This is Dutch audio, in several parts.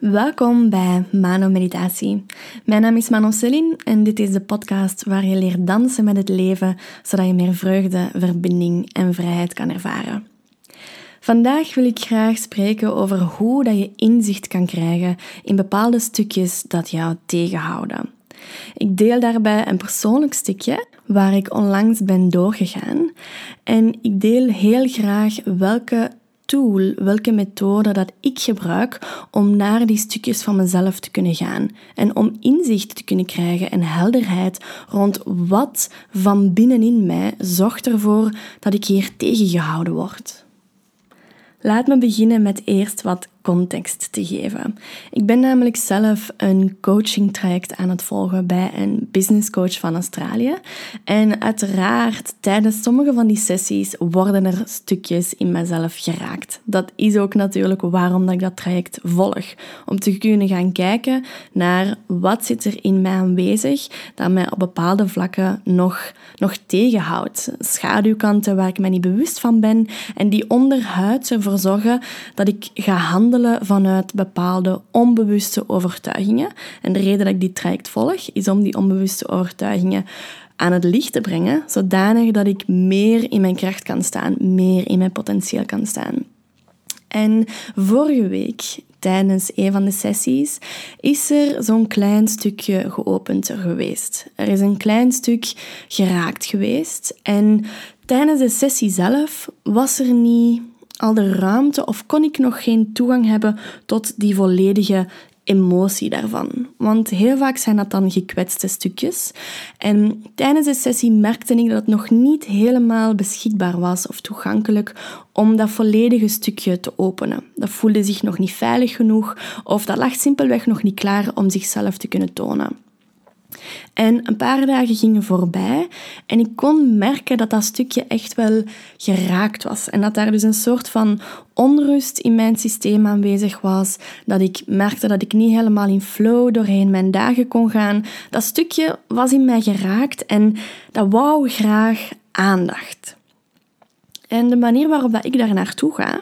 Welkom bij Mano Meditatie. Mijn naam is Manon Celine en dit is de podcast waar je leert dansen met het leven, zodat je meer vreugde, verbinding en vrijheid kan ervaren. Vandaag wil ik graag spreken over hoe dat je inzicht kan krijgen in bepaalde stukjes dat jou tegenhouden. Ik deel daarbij een persoonlijk stukje waar ik onlangs ben doorgegaan en ik deel heel graag welke tool, welke methode dat ik gebruik om naar die stukjes van mezelf te kunnen gaan en om inzicht te kunnen krijgen en helderheid rond wat van binnenin mij zorgt ervoor dat ik hier tegengehouden word. Laat me beginnen met eerst wat context te geven. Ik ben namelijk zelf een coaching traject aan het volgen bij een business coach van Australië. En uiteraard, tijdens sommige van die sessies worden er stukjes in mezelf geraakt. Dat is ook natuurlijk waarom ik dat traject volg. Om te kunnen gaan kijken naar wat zit er in mij aanwezig dat mij op bepaalde vlakken nog, nog tegenhoudt. Schaduwkanten waar ik me niet bewust van ben en die onderhuids ervoor zorgen dat ik ga handelen vanuit bepaalde onbewuste overtuigingen. En de reden dat ik die traject volg, is om die onbewuste overtuigingen aan het licht te brengen, zodanig dat ik meer in mijn kracht kan staan, meer in mijn potentieel kan staan. En vorige week, tijdens een van de sessies, is er zo'n klein stukje geopend geweest. Er is een klein stuk geraakt geweest. En tijdens de sessie zelf was er niet al de ruimte of kon ik nog geen toegang hebben tot die volledige emotie daarvan. Want heel vaak zijn dat dan gekwetste stukjes. En tijdens de sessie merkte ik dat het nog niet helemaal beschikbaar was of toegankelijk om dat volledige stukje te openen. Dat voelde zich nog niet veilig genoeg of dat lag simpelweg nog niet klaar om zichzelf te kunnen tonen. En een paar dagen gingen voorbij en ik kon merken dat dat stukje echt wel geraakt was. En dat daar dus een soort van onrust in mijn systeem aanwezig was. Dat ik merkte dat ik niet helemaal in flow doorheen mijn dagen kon gaan. Dat stukje was in mij geraakt en dat wou graag aandacht. En de manier waarop dat ik daar naartoe ga,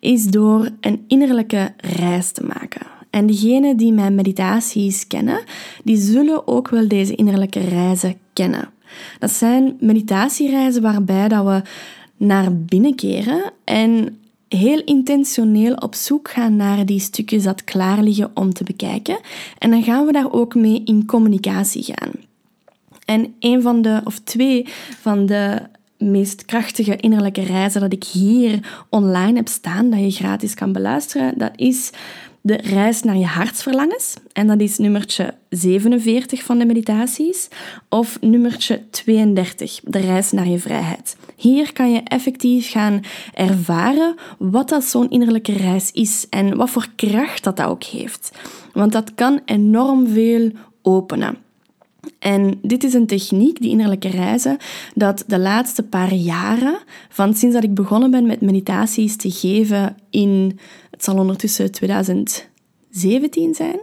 is door een innerlijke reis te maken. En diegenen die mijn meditaties kennen, die zullen ook wel deze innerlijke reizen kennen. Dat zijn meditatiereizen waarbij dat we naar binnen keren en heel intentioneel op zoek gaan naar die stukjes dat klaar liggen om te bekijken. En dan gaan we daar ook mee in communicatie gaan. En een van de, of twee van de meest krachtige innerlijke reizen dat ik hier online heb staan, dat je gratis kan beluisteren, dat is de reis naar je hartsverlangens. En dat is nummertje 47 van de meditaties. Of nummertje 32, de reis naar je vrijheid. Hier kan je effectief gaan ervaren wat dat zo'n innerlijke reis is en wat voor kracht dat, dat ook heeft. Want dat kan enorm veel openen. En dit is een techniek, die innerlijke reizen, dat de laatste paar jaren, van sinds dat ik begonnen ben met meditaties te geven in, het zal ondertussen 2017 zijn,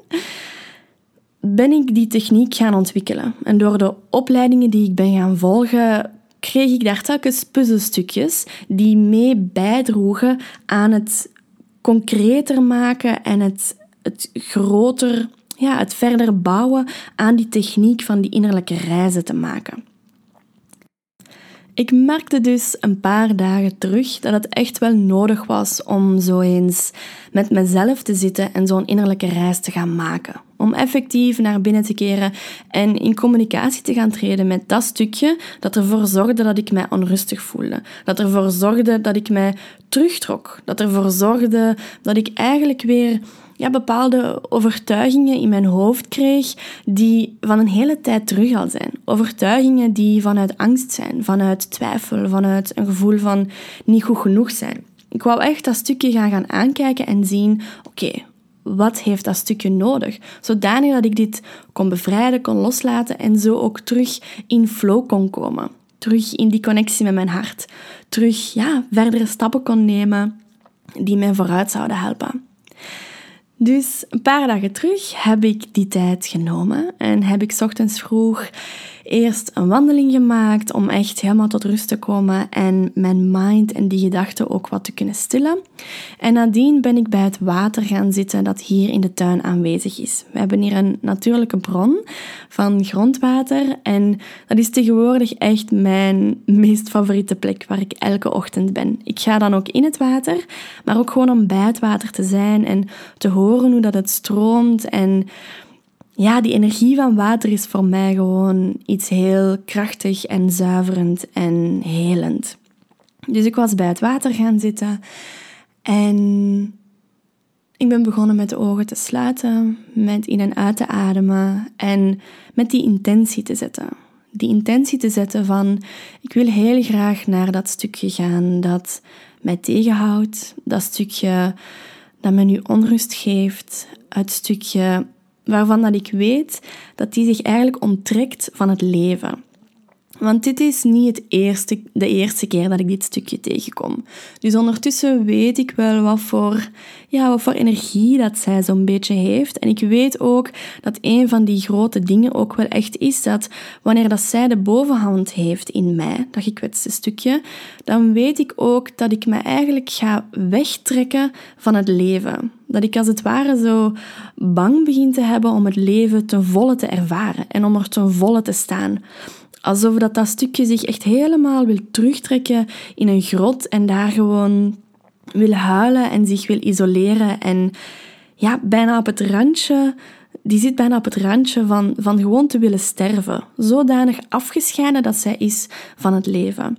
ben ik die techniek gaan ontwikkelen. En door de opleidingen die ik ben gaan volgen, kreeg ik daar telkens puzzelstukjes die mee bijdroegen aan het concreter maken en het, het groter ja, het verder bouwen aan die techniek van die innerlijke reizen te maken. Ik merkte dus een paar dagen terug dat het echt wel nodig was om zo eens met mezelf te zitten en zo'n innerlijke reis te gaan maken. Om effectief naar binnen te keren en in communicatie te gaan treden met dat stukje dat ervoor zorgde dat ik mij onrustig voelde. Dat ervoor zorgde dat ik mij terugtrok. Dat ervoor zorgde dat ik eigenlijk weer ja, bepaalde overtuigingen in mijn hoofd kreeg die van een hele tijd terug al zijn. Overtuigingen die vanuit angst zijn, vanuit twijfel, vanuit een gevoel van niet goed genoeg zijn. Ik wou echt dat stukje gaan, gaan aankijken en zien, oké, wat heeft dat stukje nodig? Zodanig dat ik dit kon bevrijden, kon loslaten en zo ook terug in flow kon komen. Terug in die connectie met mijn hart. Terug ja, verdere stappen kon nemen die mij vooruit zouden helpen. Dus een paar dagen terug heb ik die tijd genomen en heb ik ochtends vroeg eerst een wandeling gemaakt om echt helemaal tot rust te komen en mijn mind en die gedachten ook wat te kunnen stillen. En nadien ben ik bij het water gaan zitten dat hier in de tuin aanwezig is. We hebben hier een natuurlijke bron van grondwater en dat is tegenwoordig echt mijn meest favoriete plek waar ik elke ochtend ben. Ik ga dan ook in het water, maar ook gewoon om bij het water te zijn en te horen hoe dat het stroomt en ja, die energie van water is voor mij gewoon iets heel krachtig en zuiverend en helend. Dus ik was bij het water gaan zitten en ik ben begonnen met de ogen te sluiten, met in en uit te ademen en met die intentie te zetten. Die intentie te zetten van ik wil heel graag naar dat stukje gaan dat mij tegenhoudt, dat stukje dat me nu onrust geeft, het stukje waarvan dat ik weet dat die zich eigenlijk onttrekt van het leven. Want dit is niet het eerste, de eerste keer dat ik dit stukje tegenkom. Dus ondertussen weet ik wel wat voor, ja, wat voor energie dat zij zo'n beetje heeft. En ik weet ook dat een van die grote dingen ook wel echt is dat wanneer dat zij de bovenhand heeft in mij, dat gekwetste stukje, dan weet ik ook dat ik me eigenlijk ga wegtrekken van het leven. Dat ik als het ware zo bang begin te hebben om het leven ten volle te ervaren en om er ten volle te staan. Alsof dat, dat stukje zich echt helemaal wil terugtrekken in een grot en daar gewoon wil huilen en zich wil isoleren. En ja, bijna op het randje, die zit bijna op het randje van, van gewoon te willen sterven. Zodanig afgescheiden dat zij is van het leven.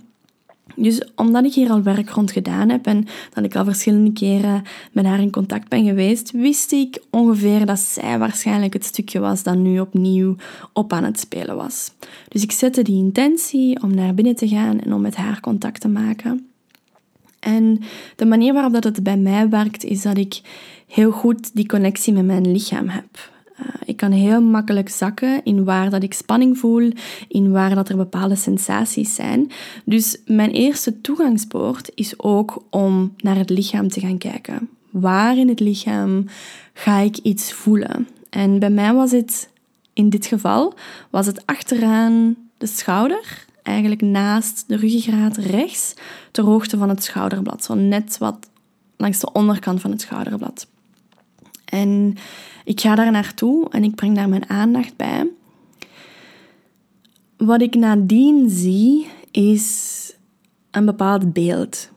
Dus omdat ik hier al werk rond gedaan heb en dat ik al verschillende keren met haar in contact ben geweest, wist ik ongeveer dat zij waarschijnlijk het stukje was dat nu opnieuw op aan het spelen was. Dus ik zette die intentie om naar binnen te gaan en om met haar contact te maken. En de manier waarop dat het bij mij werkt, is dat ik heel goed die connectie met mijn lichaam heb. Eh, ik kan heel makkelijk zakken in waar dat ik spanning voel, in waar dat er bepaalde sensaties zijn. Dus mijn eerste toegangspoort is ook om naar het lichaam te gaan kijken. Waar in het lichaam ga ik iets voelen? En bij mij was het in dit geval was het achteraan de schouder, eigenlijk naast de ruggengraat rechts, ter hoogte van het schouderblad, zo net wat langs de onderkant van het schouderblad. En ik ga daar naartoe en ik breng daar mijn aandacht bij. Wat ik nadien zie is een bepaald beeld.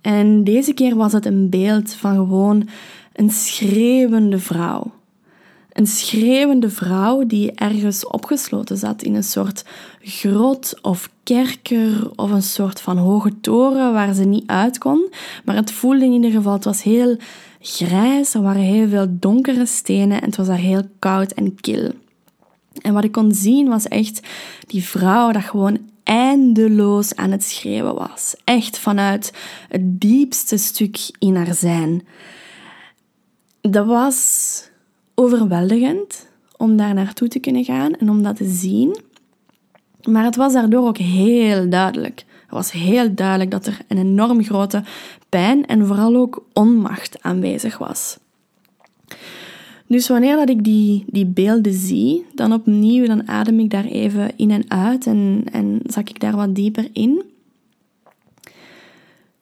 En deze keer was het een beeld van gewoon een schreeuwende vrouw. Een schreeuwende vrouw die ergens opgesloten zat in een soort grot of kerker of een soort van hoge toren waar ze niet uit kon. Maar het voelde in ieder geval, het was heel grijs, er waren heel veel donkere stenen en het was daar heel koud en kil. En wat ik kon zien was echt die vrouw dat gewoon eindeloos aan het schreeuwen was. Echt vanuit het diepste stuk in haar zijn. Dat was overweldigend om daar naartoe te kunnen gaan en om dat te zien. Maar het was daardoor ook heel duidelijk. Het was heel duidelijk dat er een enorm grote pijn en vooral ook onmacht aanwezig was. Dus wanneer dat ik die, die beelden zie, dan opnieuw dan adem ik daar even in en uit en, en zak ik daar wat dieper in.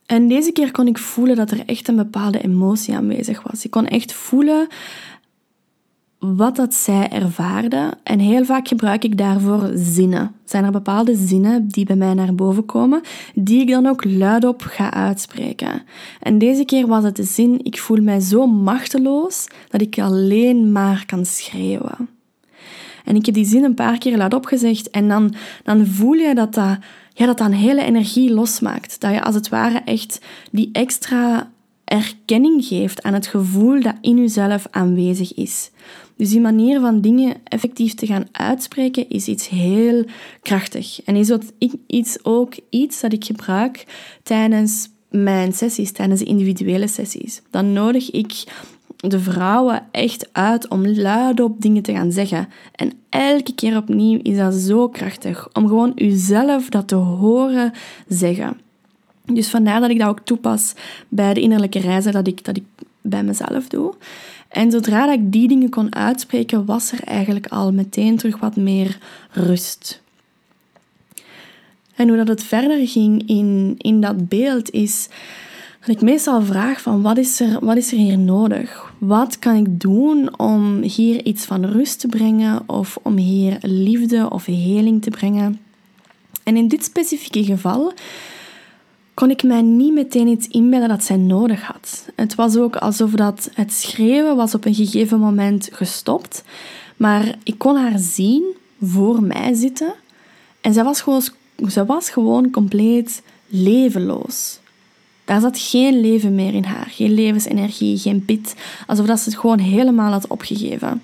En deze keer kon ik voelen dat er echt een bepaalde emotie aanwezig was. Ik kon echt voelen wat dat zij ervaarde. En heel vaak gebruik ik daarvoor zinnen. Zijn er bepaalde zinnen die bij mij naar boven komen, die ik dan ook luidop ga uitspreken. En deze keer was het de zin: ik voel mij zo machteloos dat ik alleen maar kan schreeuwen. En ik heb die zin een paar keer luidop gezegd en dan, dan voel je dat dat, ja, dat een hele energie losmaakt. Dat je als het ware echt die extra erkenning geeft aan het gevoel dat in jezelf aanwezig is. Dus die manier van dingen effectief te gaan uitspreken is iets heel krachtig. En is dat iets ook iets dat ik gebruik tijdens mijn sessies, tijdens de individuele sessies. Dan nodig ik de vrouwen echt uit om luidop dingen te gaan zeggen. En elke keer opnieuw is dat zo krachtig om gewoon uzelf dat te horen zeggen. Dus vandaar dat ik dat ook toepas bij de innerlijke reizen dat ik, dat ik bij mezelf doe. En zodra dat ik die dingen kon uitspreken, was er eigenlijk al meteen terug wat meer rust. En hoe dat het verder ging in, in dat beeld is dat ik meestal vraag van wat is, er, wat is er hier nodig? Wat kan ik doen om hier iets van rust te brengen of om hier liefde of heling te brengen? En in dit specifieke geval kon ik mij niet meteen iets inbeelden dat zij nodig had. Het was ook alsof dat het schreeuwen was op een gegeven moment gestopt, maar ik kon haar zien voor mij zitten en zij was gewoon, zij was gewoon compleet levenloos. Daar zat geen leven meer in haar, geen levensenergie, geen pit, alsof dat ze het gewoon helemaal had opgegeven.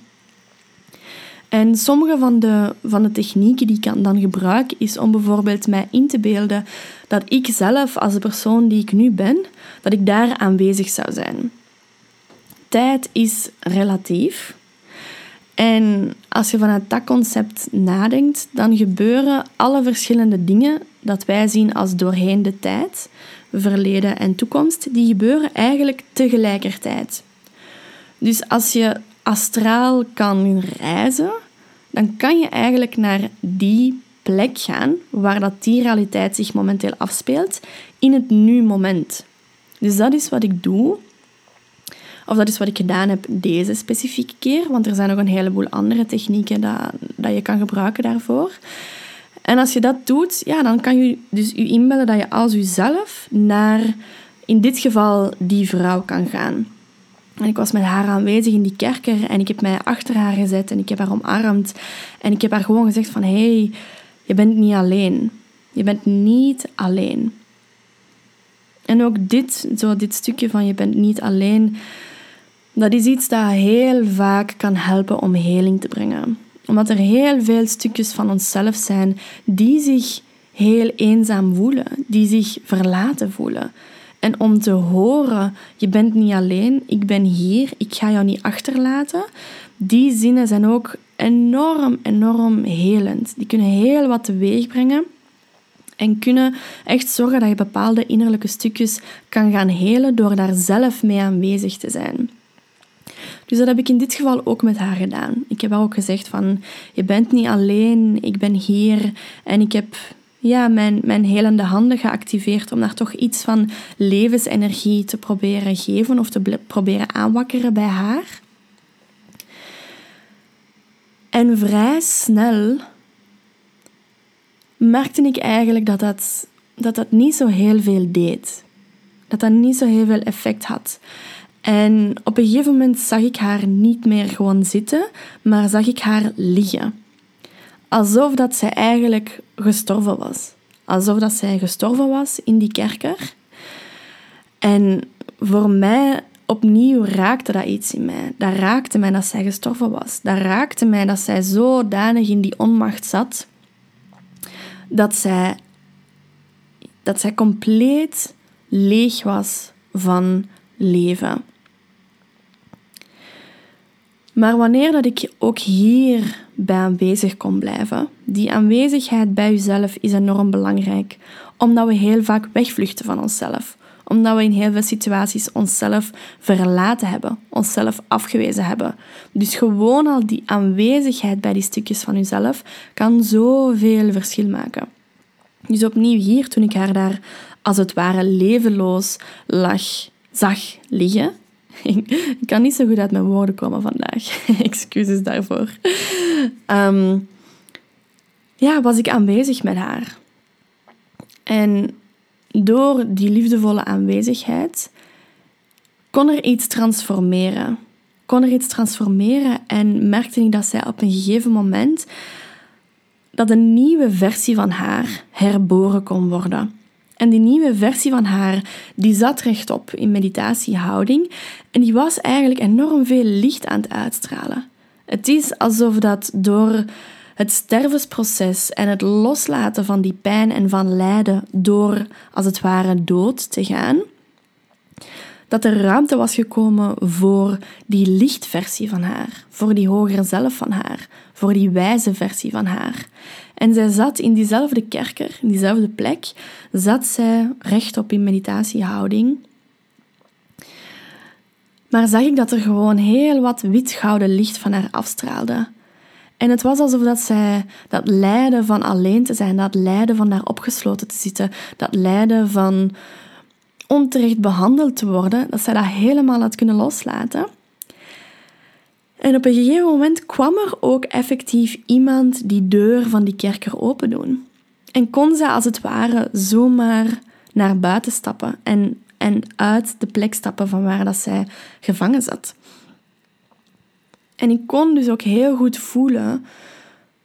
En sommige van de, van de technieken die ik dan gebruik, is om bijvoorbeeld mij in te beelden dat ik zelf, als de persoon die ik nu ben, dat ik daar aanwezig zou zijn. Tijd is relatief. En als je vanuit dat concept nadenkt, dan gebeuren alle verschillende dingen dat wij zien als doorheen de tijd, verleden en toekomst, die gebeuren eigenlijk tegelijkertijd. Dus als je astraal kan reizen, dan kan je eigenlijk naar die plek gaan waar dat die realiteit zich momenteel afspeelt in het nu-moment. Dus dat is wat ik doe. Of dat is wat ik gedaan heb deze specifieke keer, want er zijn nog een heleboel andere technieken dat, dat je kan gebruiken daarvoor. En als je dat doet, ja, dan kan je dus je inbeelden dat je als jezelf naar, in dit geval, die vrouw kan gaan. En ik was met haar aanwezig in die kerker en ik heb mij achter haar gezet en ik heb haar omarmd. En ik heb haar gewoon gezegd van, hé, hey, je bent niet alleen. Je bent niet alleen. En ook dit, zo dit stukje van je bent niet alleen, dat is iets dat heel vaak kan helpen om heling te brengen. Omdat er heel veel stukjes van onszelf zijn die zich heel eenzaam voelen, die zich verlaten voelen. En om te horen, je bent niet alleen, ik ben hier, ik ga jou niet achterlaten. Die zinnen zijn ook enorm, enorm helend. Die kunnen heel wat teweeg brengen. En kunnen echt zorgen dat je bepaalde innerlijke stukjes kan gaan helen door daar zelf mee aanwezig te zijn. Dus dat heb ik in dit geval ook met haar gedaan. Ik heb haar ook gezegd van, je bent niet alleen, ik ben hier en ik heb ja, mijn, mijn helende handen geactiveerd om daar toch iets van levensenergie te proberen geven of te proberen aanwakkeren bij haar. En vrij snel merkte ik eigenlijk dat dat, dat dat niet zo heel veel deed. Dat dat niet zo heel veel effect had. En op een gegeven moment zag ik haar niet meer gewoon zitten, maar zag ik haar liggen alsof dat zij eigenlijk gestorven was. Alsof dat zij gestorven was in die kerker. En voor mij opnieuw raakte dat iets in mij. Dat raakte mij dat zij gestorven was. Dat raakte mij dat zij zodanig in die onmacht zat dat zij, dat zij compleet leeg was van leven. Maar wanneer dat ik ook hier bij aanwezig kon blijven, die aanwezigheid bij jezelf is enorm belangrijk, omdat we heel vaak wegvluchten van onszelf, omdat we in heel veel situaties onszelf verlaten hebben, onszelf afgewezen hebben. Dus gewoon al die aanwezigheid bij die stukjes van jezelf kan zoveel verschil maken. Dus opnieuw hier, toen ik haar daar als het ware levenloos lag, zag liggen, ik kan niet zo goed uit mijn woorden komen vandaag. Excuses daarvoor. Ehm, ja, was ik aanwezig met haar. En door die liefdevolle aanwezigheid kon er iets transformeren. Kon er iets transformeren en merkte ik dat zij op een gegeven moment dat een nieuwe versie van haar herboren kon worden. En die nieuwe versie van haar, die zat rechtop in meditatiehouding en die was eigenlijk enorm veel licht aan het uitstralen. Het is alsof dat door het stervensproces en het loslaten van die pijn en van lijden door, als het ware, dood te gaan, dat er ruimte was gekomen voor die lichtversie van haar, voor die hogere zelf van haar, voor die wijze versie van haar. En zij zat in diezelfde kerker, in diezelfde plek, zat zij rechtop in meditatiehouding. Maar zag ik dat er gewoon heel wat wit-gouden licht van haar afstraalde. En het was alsof dat zij dat lijden van alleen te zijn, dat lijden van daar opgesloten te zitten, dat lijden van onterecht behandeld te worden, dat zij dat helemaal had kunnen loslaten. En op een gegeven moment kwam er ook effectief iemand die deur van die kerker open doen. En kon zij als het ware zomaar naar buiten stappen en, en uit de plek stappen van waar dat zij gevangen zat. En ik kon dus ook heel goed voelen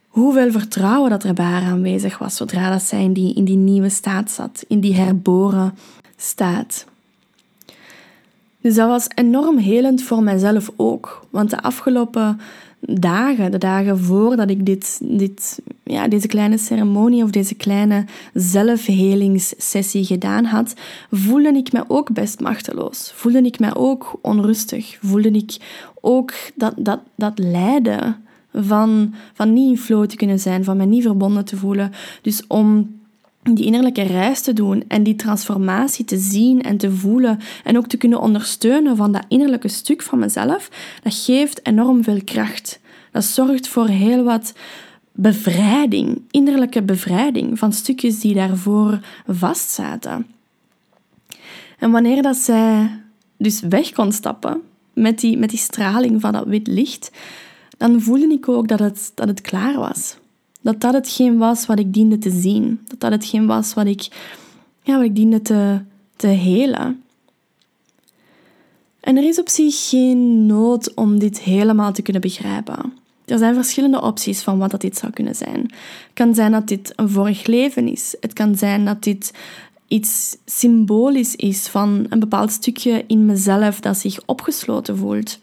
hoeveel vertrouwen dat er bij aanwezig was zodra dat zij die, in die nieuwe staat zat, in die herboren staat. Dus dat was enorm helend voor mijzelf ook. Want de afgelopen dagen, de dagen voordat ik dit, dit, ja, deze kleine ceremonie of deze kleine zelfhelingssessie gedaan had, voelde ik me ook best machteloos. Voelde ik me ook onrustig. Voelde ik ook dat, dat, dat lijden van, van niet in flow te kunnen zijn, van me niet verbonden te voelen. Dus om die innerlijke reis te doen en die transformatie te zien en te voelen en ook te kunnen ondersteunen van dat innerlijke stuk van mezelf, dat geeft enorm veel kracht. Dat zorgt voor heel wat bevrijding, innerlijke bevrijding van stukjes die daarvoor vastzaten. En wanneer dat zij dus weg kon stappen met die, met die straling van dat wit licht, dan voelde ik ook dat het, dat het klaar was dat dat hetgeen was wat ik diende te zien. Dat dat hetgeen was wat ik, ja, wat ik diende te, te helen. En er is op zich geen nood om dit helemaal te kunnen begrijpen. Er zijn verschillende opties van wat dat dit zou kunnen zijn. Het kan zijn dat dit een vorig leven is. Het kan zijn dat dit iets symbolisch is van een bepaald stukje in mezelf dat zich opgesloten voelt.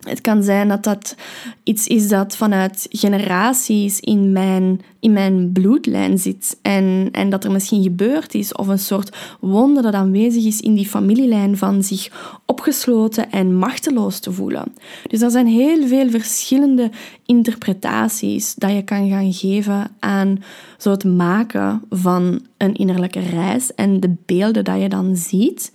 Het kan zijn dat dat iets is dat vanuit generaties in mijn, in mijn bloedlijn zit en, en dat er misschien gebeurd is of een soort wonde dat aanwezig is in die familielijn van zich opgesloten en machteloos te voelen. Dus er zijn heel veel verschillende interpretaties dat je kan gaan geven aan zo het maken van een innerlijke reis en de beelden dat je dan ziet.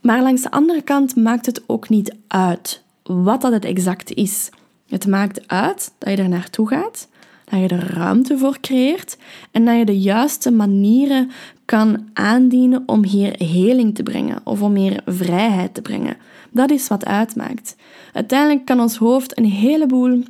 Maar langs de andere kant maakt het ook niet uit wat dat het exact is. Het maakt uit dat je er naartoe gaat, dat je er ruimte voor creëert en dat je de juiste manieren kan aandienen om hier heling te brengen of om hier vrijheid te brengen. Dat is wat uitmaakt. Uiteindelijk kan ons hoofd een heleboel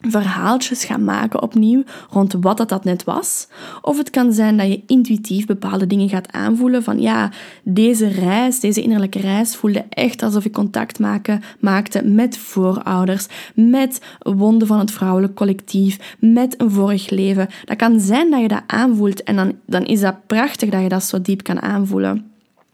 verhaaltjes gaan maken opnieuw rond wat dat, dat net was. Of het kan zijn dat je intuïtief bepaalde dingen gaat aanvoelen van ja, deze reis, deze innerlijke reis voelde echt alsof ik contact maken, maakte met voorouders, met wonden van het vrouwelijk collectief, met een vorig leven. Dat kan zijn dat je dat aanvoelt en dan, dan is dat prachtig dat je dat zo diep kan aanvoelen.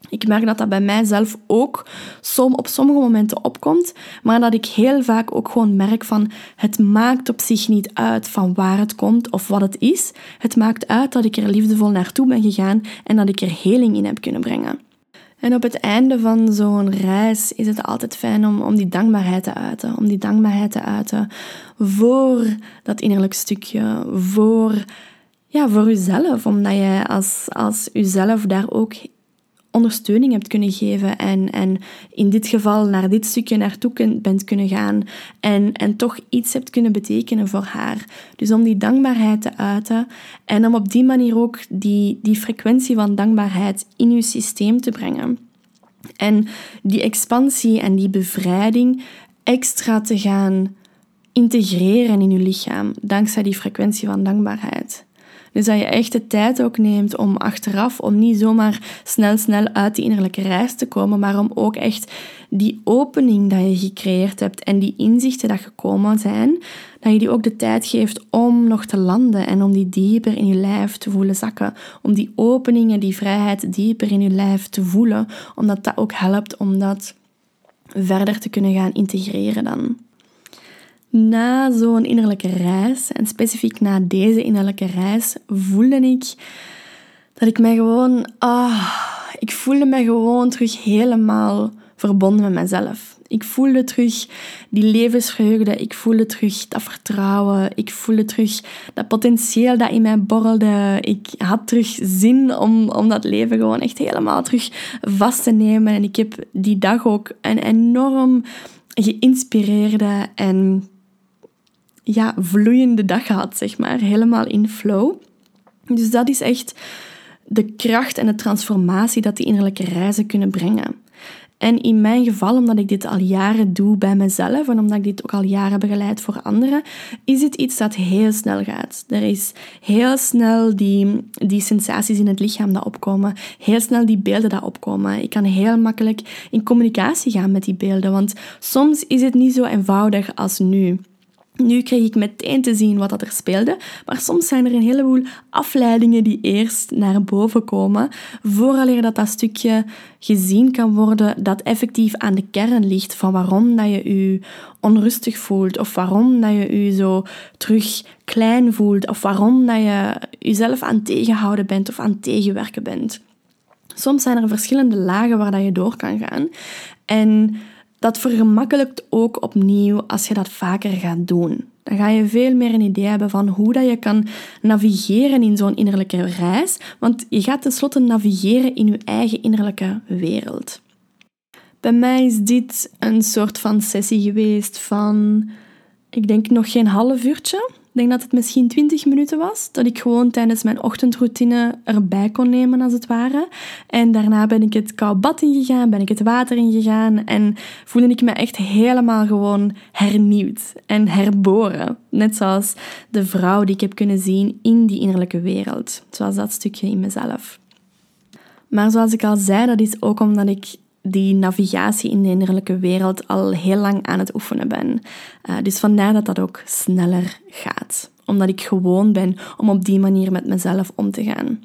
Ik merk dat dat bij mijzelf ook som, op sommige momenten opkomt, maar dat ik heel vaak ook gewoon merk van het maakt op zich niet uit van waar het komt of wat het is. Het maakt uit dat ik er liefdevol naartoe ben gegaan en dat ik er heling in heb kunnen brengen. En op het einde van zo'n reis is het altijd fijn om, om die dankbaarheid te uiten. Om die dankbaarheid te uiten voor dat innerlijk stukje, voor, ja, voor uzelf. Omdat je als, als uzelf daar ook ondersteuning hebt kunnen geven en, en in dit geval naar dit stukje naartoe bent kunnen gaan en, en toch iets hebt kunnen betekenen voor haar. Dus om die dankbaarheid te uiten en om op die manier ook die, die frequentie van dankbaarheid in je systeem te brengen. En die expansie en die bevrijding extra te gaan integreren in je lichaam, dankzij die frequentie van dankbaarheid. Dus dat je echt de tijd ook neemt om achteraf, om niet zomaar snel, snel uit die innerlijke reis te komen, maar om ook echt die opening dat je gecreëerd hebt en die inzichten dat gekomen zijn, dat je die ook de tijd geeft om nog te landen en om die dieper in je lijf te voelen zakken. Om die openingen, die vrijheid dieper in je lijf te voelen, omdat dat ook helpt om dat verder te kunnen gaan integreren dan na zo'n innerlijke reis, en specifiek na deze innerlijke reis, voelde ik dat ik mij gewoon, ah, ik voelde mij gewoon terug helemaal verbonden met mezelf. Ik voelde terug die levensvreugde, ik voelde terug dat vertrouwen, ik voelde terug dat potentieel dat in mij borrelde. Ik had terug zin om, om dat leven gewoon echt helemaal terug vast te nemen. En ik heb die dag ook een enorm geïnspireerde en ja, vloeiende dag gehad, zeg maar. Helemaal in flow. Dus dat is echt de kracht en de transformatie dat die innerlijke reizen kunnen brengen. En in mijn geval, omdat ik dit al jaren doe bij mezelf en omdat ik dit ook al jaren begeleid voor anderen, is het iets dat heel snel gaat. Er is heel snel die, die sensaties in het lichaam dat opkomen, heel snel die beelden dat opkomen. Ik kan heel makkelijk in communicatie gaan met die beelden, want soms is het niet zo eenvoudig als nu. Nu kreeg ik meteen te zien wat dat er speelde, maar soms zijn er een heleboel afleidingen die eerst naar boven komen, vooraleer dat dat stukje gezien kan worden dat effectief aan de kern ligt van waarom dat je je onrustig voelt, of waarom dat je je zo terug klein voelt, of waarom dat je jezelf aan tegenhouden bent of aan tegenwerken bent. Soms zijn er verschillende lagen waar dat je door kan gaan. En dat vergemakkelijkt ook opnieuw als je dat vaker gaat doen. Dan ga je veel meer een idee hebben van hoe dat je kan navigeren in zo'n innerlijke reis, want je gaat tenslotte navigeren in je eigen innerlijke wereld. Bij mij is dit een soort van sessie geweest van, ik denk nog geen half uurtje. Denk dat het misschien 20 minuten was, dat ik gewoon tijdens mijn ochtendroutine erbij kon nemen, als het ware. En daarna ben ik het koud bad ingegaan, ben ik het water ingegaan en voelde ik me echt helemaal gewoon hernieuwd en herboren. Net zoals de vrouw die ik heb kunnen zien in die innerlijke wereld. Zoals dat stukje in mezelf. Maar zoals ik al zei, dat is ook omdat ik die navigatie in de innerlijke wereld al heel lang aan het oefenen ben. Uh, dus vandaar dat dat ook sneller gaat. Omdat ik gewoon ben om op die manier met mezelf om te gaan.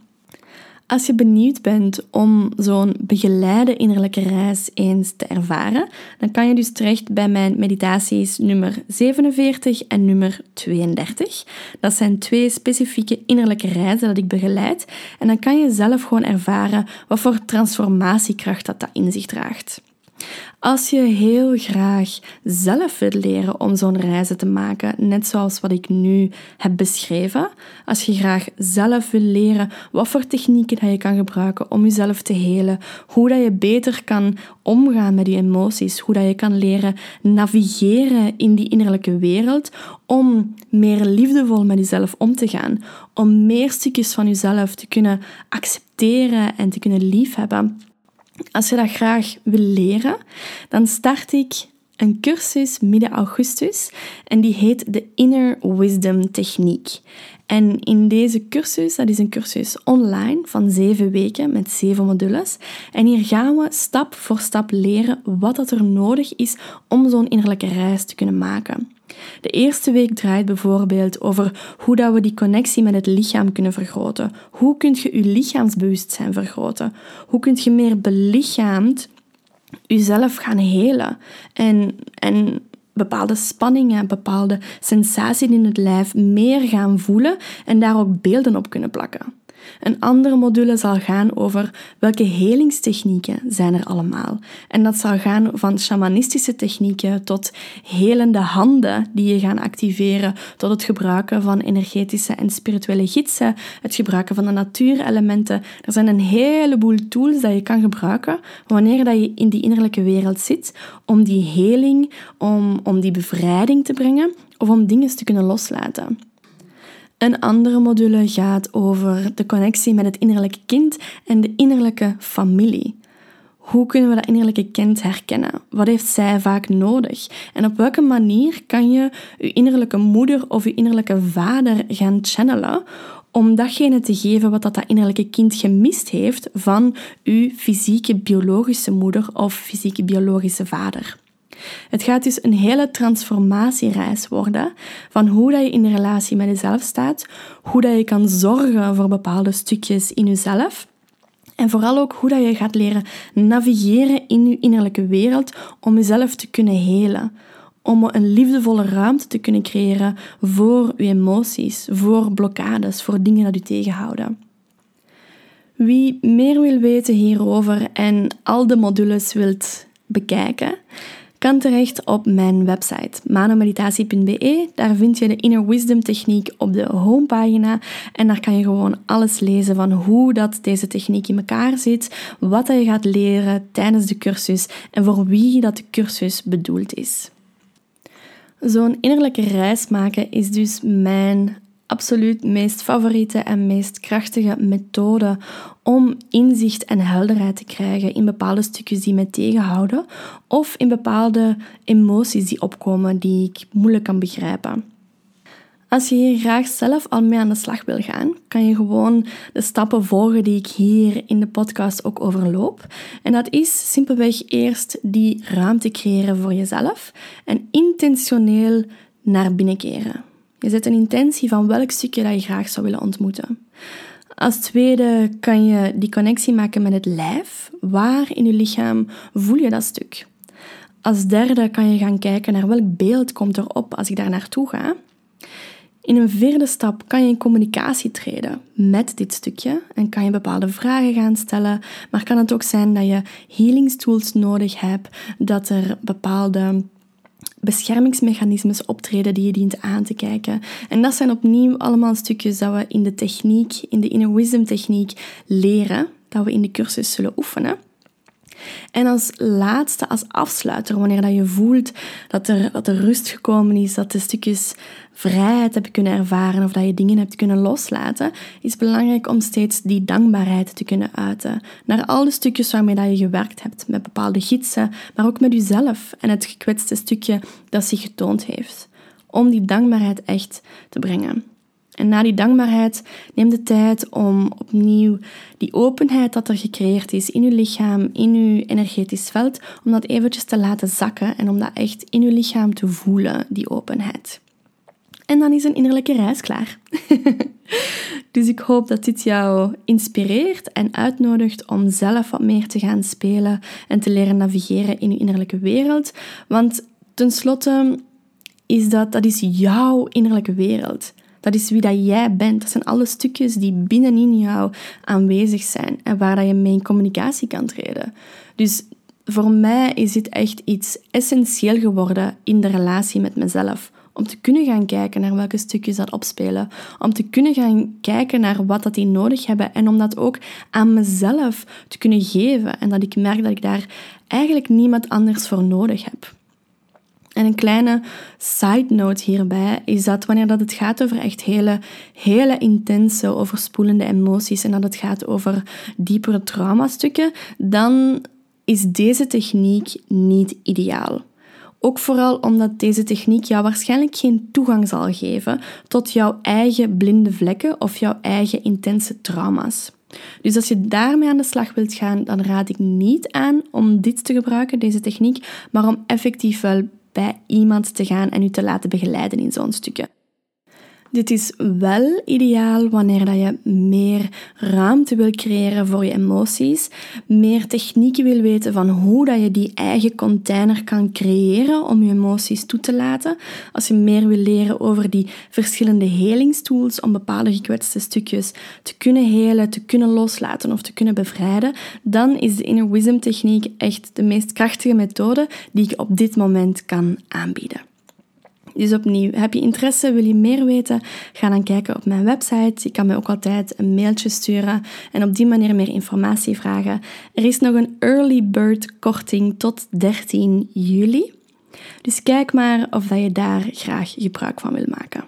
Als je benieuwd bent om zo'n begeleide innerlijke reis eens te ervaren, dan kan je dus terecht bij mijn meditaties nummer 47 en nummer 32. Dat zijn twee specifieke innerlijke reizen dat ik begeleid. En dan kan je zelf gewoon ervaren wat voor transformatiekracht dat, dat in zich draagt. Als je heel graag zelf wilt leren om zo'n reizen te maken, net zoals wat ik nu heb beschreven, als je graag zelf wil leren wat voor technieken dat je kan gebruiken om jezelf te helen, hoe dat je beter kan omgaan met die emoties, hoe dat je kan leren navigeren in die innerlijke wereld om meer liefdevol met jezelf om te gaan, om meer stukjes van jezelf te kunnen accepteren en te kunnen liefhebben als je dat graag wil leren, dan start ik een cursus midden augustus en die heet de Inner Wisdom Techniek. En in deze cursus, dat is een cursus online van zeven weken met zeven modules. En hier gaan we stap voor stap leren wat dat er nodig is om zo'n innerlijke reis te kunnen maken. De eerste week draait bijvoorbeeld over hoe dat we die connectie met het lichaam kunnen vergroten. Hoe kun je je lichaamsbewustzijn vergroten? Hoe kun je meer belichaamd jezelf gaan helen en, en bepaalde spanningen, bepaalde sensaties in het lijf meer gaan voelen en daar ook beelden op kunnen plakken. Een andere module zal gaan over welke helingstechnieken zijn er allemaal. En dat zal gaan van shamanistische technieken tot helende handen die je gaan activeren, tot het gebruiken van energetische en spirituele gidsen, het gebruiken van de natuurelementen. Er zijn een heleboel tools dat je kan gebruiken wanneer dat je in die innerlijke wereld zit om die heling, om, om die bevrijding te brengen of om dingen te kunnen loslaten. Een andere module gaat over de connectie met het innerlijke kind en de innerlijke familie. Hoe kunnen we dat innerlijke kind herkennen? Wat heeft zij vaak nodig? En op welke manier kan je je innerlijke moeder of je innerlijke vader gaan channelen om datgene te geven wat dat, dat innerlijke kind gemist heeft van uw fysieke biologische moeder of fysieke biologische vader? Het gaat dus een hele transformatiereis worden van hoe dat je in relatie met jezelf staat, hoe dat je kan zorgen voor bepaalde stukjes in jezelf. En vooral ook hoe dat je gaat leren navigeren in je innerlijke wereld om jezelf te kunnen helen. Om een liefdevolle ruimte te kunnen creëren voor je emoties, voor blokkades, voor dingen dat je tegenhouden. Wie meer wil weten hierover en al de modules wilt bekijken, terecht op mijn website manomeditatie.be. Daar vind je de Inner Wisdom techniek op de homepagina en daar kan je gewoon alles lezen van hoe dat deze techniek in elkaar zit, wat je gaat leren tijdens de cursus en voor wie dat de cursus bedoeld is. Zo'n innerlijke reis maken is dus mijn absoluut meest favoriete en meest krachtige methode om inzicht en helderheid te krijgen in bepaalde stukjes die mij tegenhouden of in bepaalde emoties die opkomen die ik moeilijk kan begrijpen. Als je hier graag zelf al mee aan de slag wil gaan, kan je gewoon de stappen volgen die ik hier in de podcast ook overloop. En dat is simpelweg eerst die ruimte creëren voor jezelf en intentioneel naar binnen keren. Je zet een intentie van welk stukje dat je graag zou willen ontmoeten. Als tweede kan je die connectie maken met het lijf. Waar in je lichaam voel je dat stuk? Als derde kan je gaan kijken naar welk beeld komt erop als ik daar naartoe ga. In een vierde stap kan je in communicatie treden met dit stukje en kan je bepaalde vragen gaan stellen, maar kan het ook zijn dat je healingstools nodig hebt, dat er bepaalde beschermingsmechanismes optreden die je dient aan te kijken. En dat zijn opnieuw allemaal stukjes dat we in de techniek, in de inner wisdom techniek leren, dat we in de cursus zullen oefenen. En als laatste, als afsluiter, wanneer dat je voelt dat er, rust gekomen is, dat de stukjes vrijheid hebt kunnen ervaren of dat je dingen hebt kunnen loslaten, is belangrijk om steeds die dankbaarheid te kunnen uiten. Naar al de stukjes waarmee dat je gewerkt hebt, met bepaalde gidsen, maar ook met jezelf en het gekwetste stukje dat zich getoond heeft. Om die dankbaarheid echt te brengen. En na die dankbaarheid neem de tijd om opnieuw die openheid dat er gecreëerd is in je lichaam, in je energetisch veld, om dat eventjes te laten zakken en om dat echt in je lichaam te voelen, die openheid. En dan is een innerlijke reis klaar. dus ik hoop dat dit jou inspireert en uitnodigt om zelf wat meer te gaan spelen en te leren navigeren in je innerlijke wereld. Want tenslotte is dat, dat is jouw innerlijke wereld. Dat is wie dat jij bent. Dat zijn alle stukjes die binnenin jou aanwezig zijn en waar dat je mee in communicatie kan treden. Dus voor mij is dit echt iets essentieel geworden in de relatie met mezelf. Om te kunnen gaan kijken naar welke stukjes dat opspelen. Om te kunnen gaan kijken naar wat dat die nodig hebben. En om dat ook aan mezelf te kunnen geven. En dat ik merk dat ik daar eigenlijk niemand anders voor nodig heb. En een kleine side note hierbij is dat wanneer dat het gaat over echt hele, hele intense, overspoelende emoties en dat het gaat over diepere traumastukken, dan is deze techniek niet ideaal. Ook vooral omdat deze techniek jou waarschijnlijk geen toegang zal geven tot jouw eigen blinde vlekken of jouw eigen intense trauma's. Dus als je daarmee aan de slag wilt gaan, dan raad ik niet aan om dit te gebruiken, deze techniek, maar om effectief wel bij iemand te gaan en u te laten begeleiden in zo'n stukje. Dit is wel ideaal wanneer dat je meer ruimte wil creëren voor je emoties, meer technieken wil weten van hoe dat je die eigen container kan creëren om je emoties toe te laten. Als je meer wil leren over die verschillende helingstools om bepaalde gekwetste stukjes te kunnen helen, te kunnen loslaten of te kunnen bevrijden, dan is de Inner Wisdom techniek echt de meest krachtige methode die ik op dit moment kan aanbieden. Dus opnieuw, heb je interesse, wil je meer weten? Ga dan kijken op mijn website. Je kan mij ook altijd een mailtje sturen en op die manier meer informatie vragen. Er is nog een early bird korting tot 13 juli. Dus kijk maar of dat je daar graag gebruik van wil maken.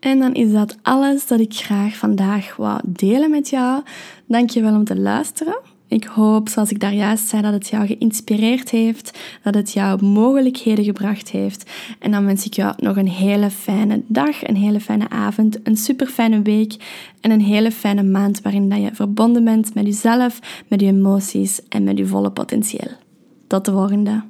En dan is dat alles dat ik graag vandaag wou delen met jou. Dankjewel om te luisteren. Ik hoop, zoals ik daar juist zei, dat het jou geïnspireerd heeft, dat het jou mogelijkheden gebracht heeft. En dan wens ik jou nog een hele fijne dag, een hele fijne avond, een super fijne week en een hele fijne maand waarin dat je verbonden bent met jezelf, met je emoties en met je volle potentieel. Tot de volgende.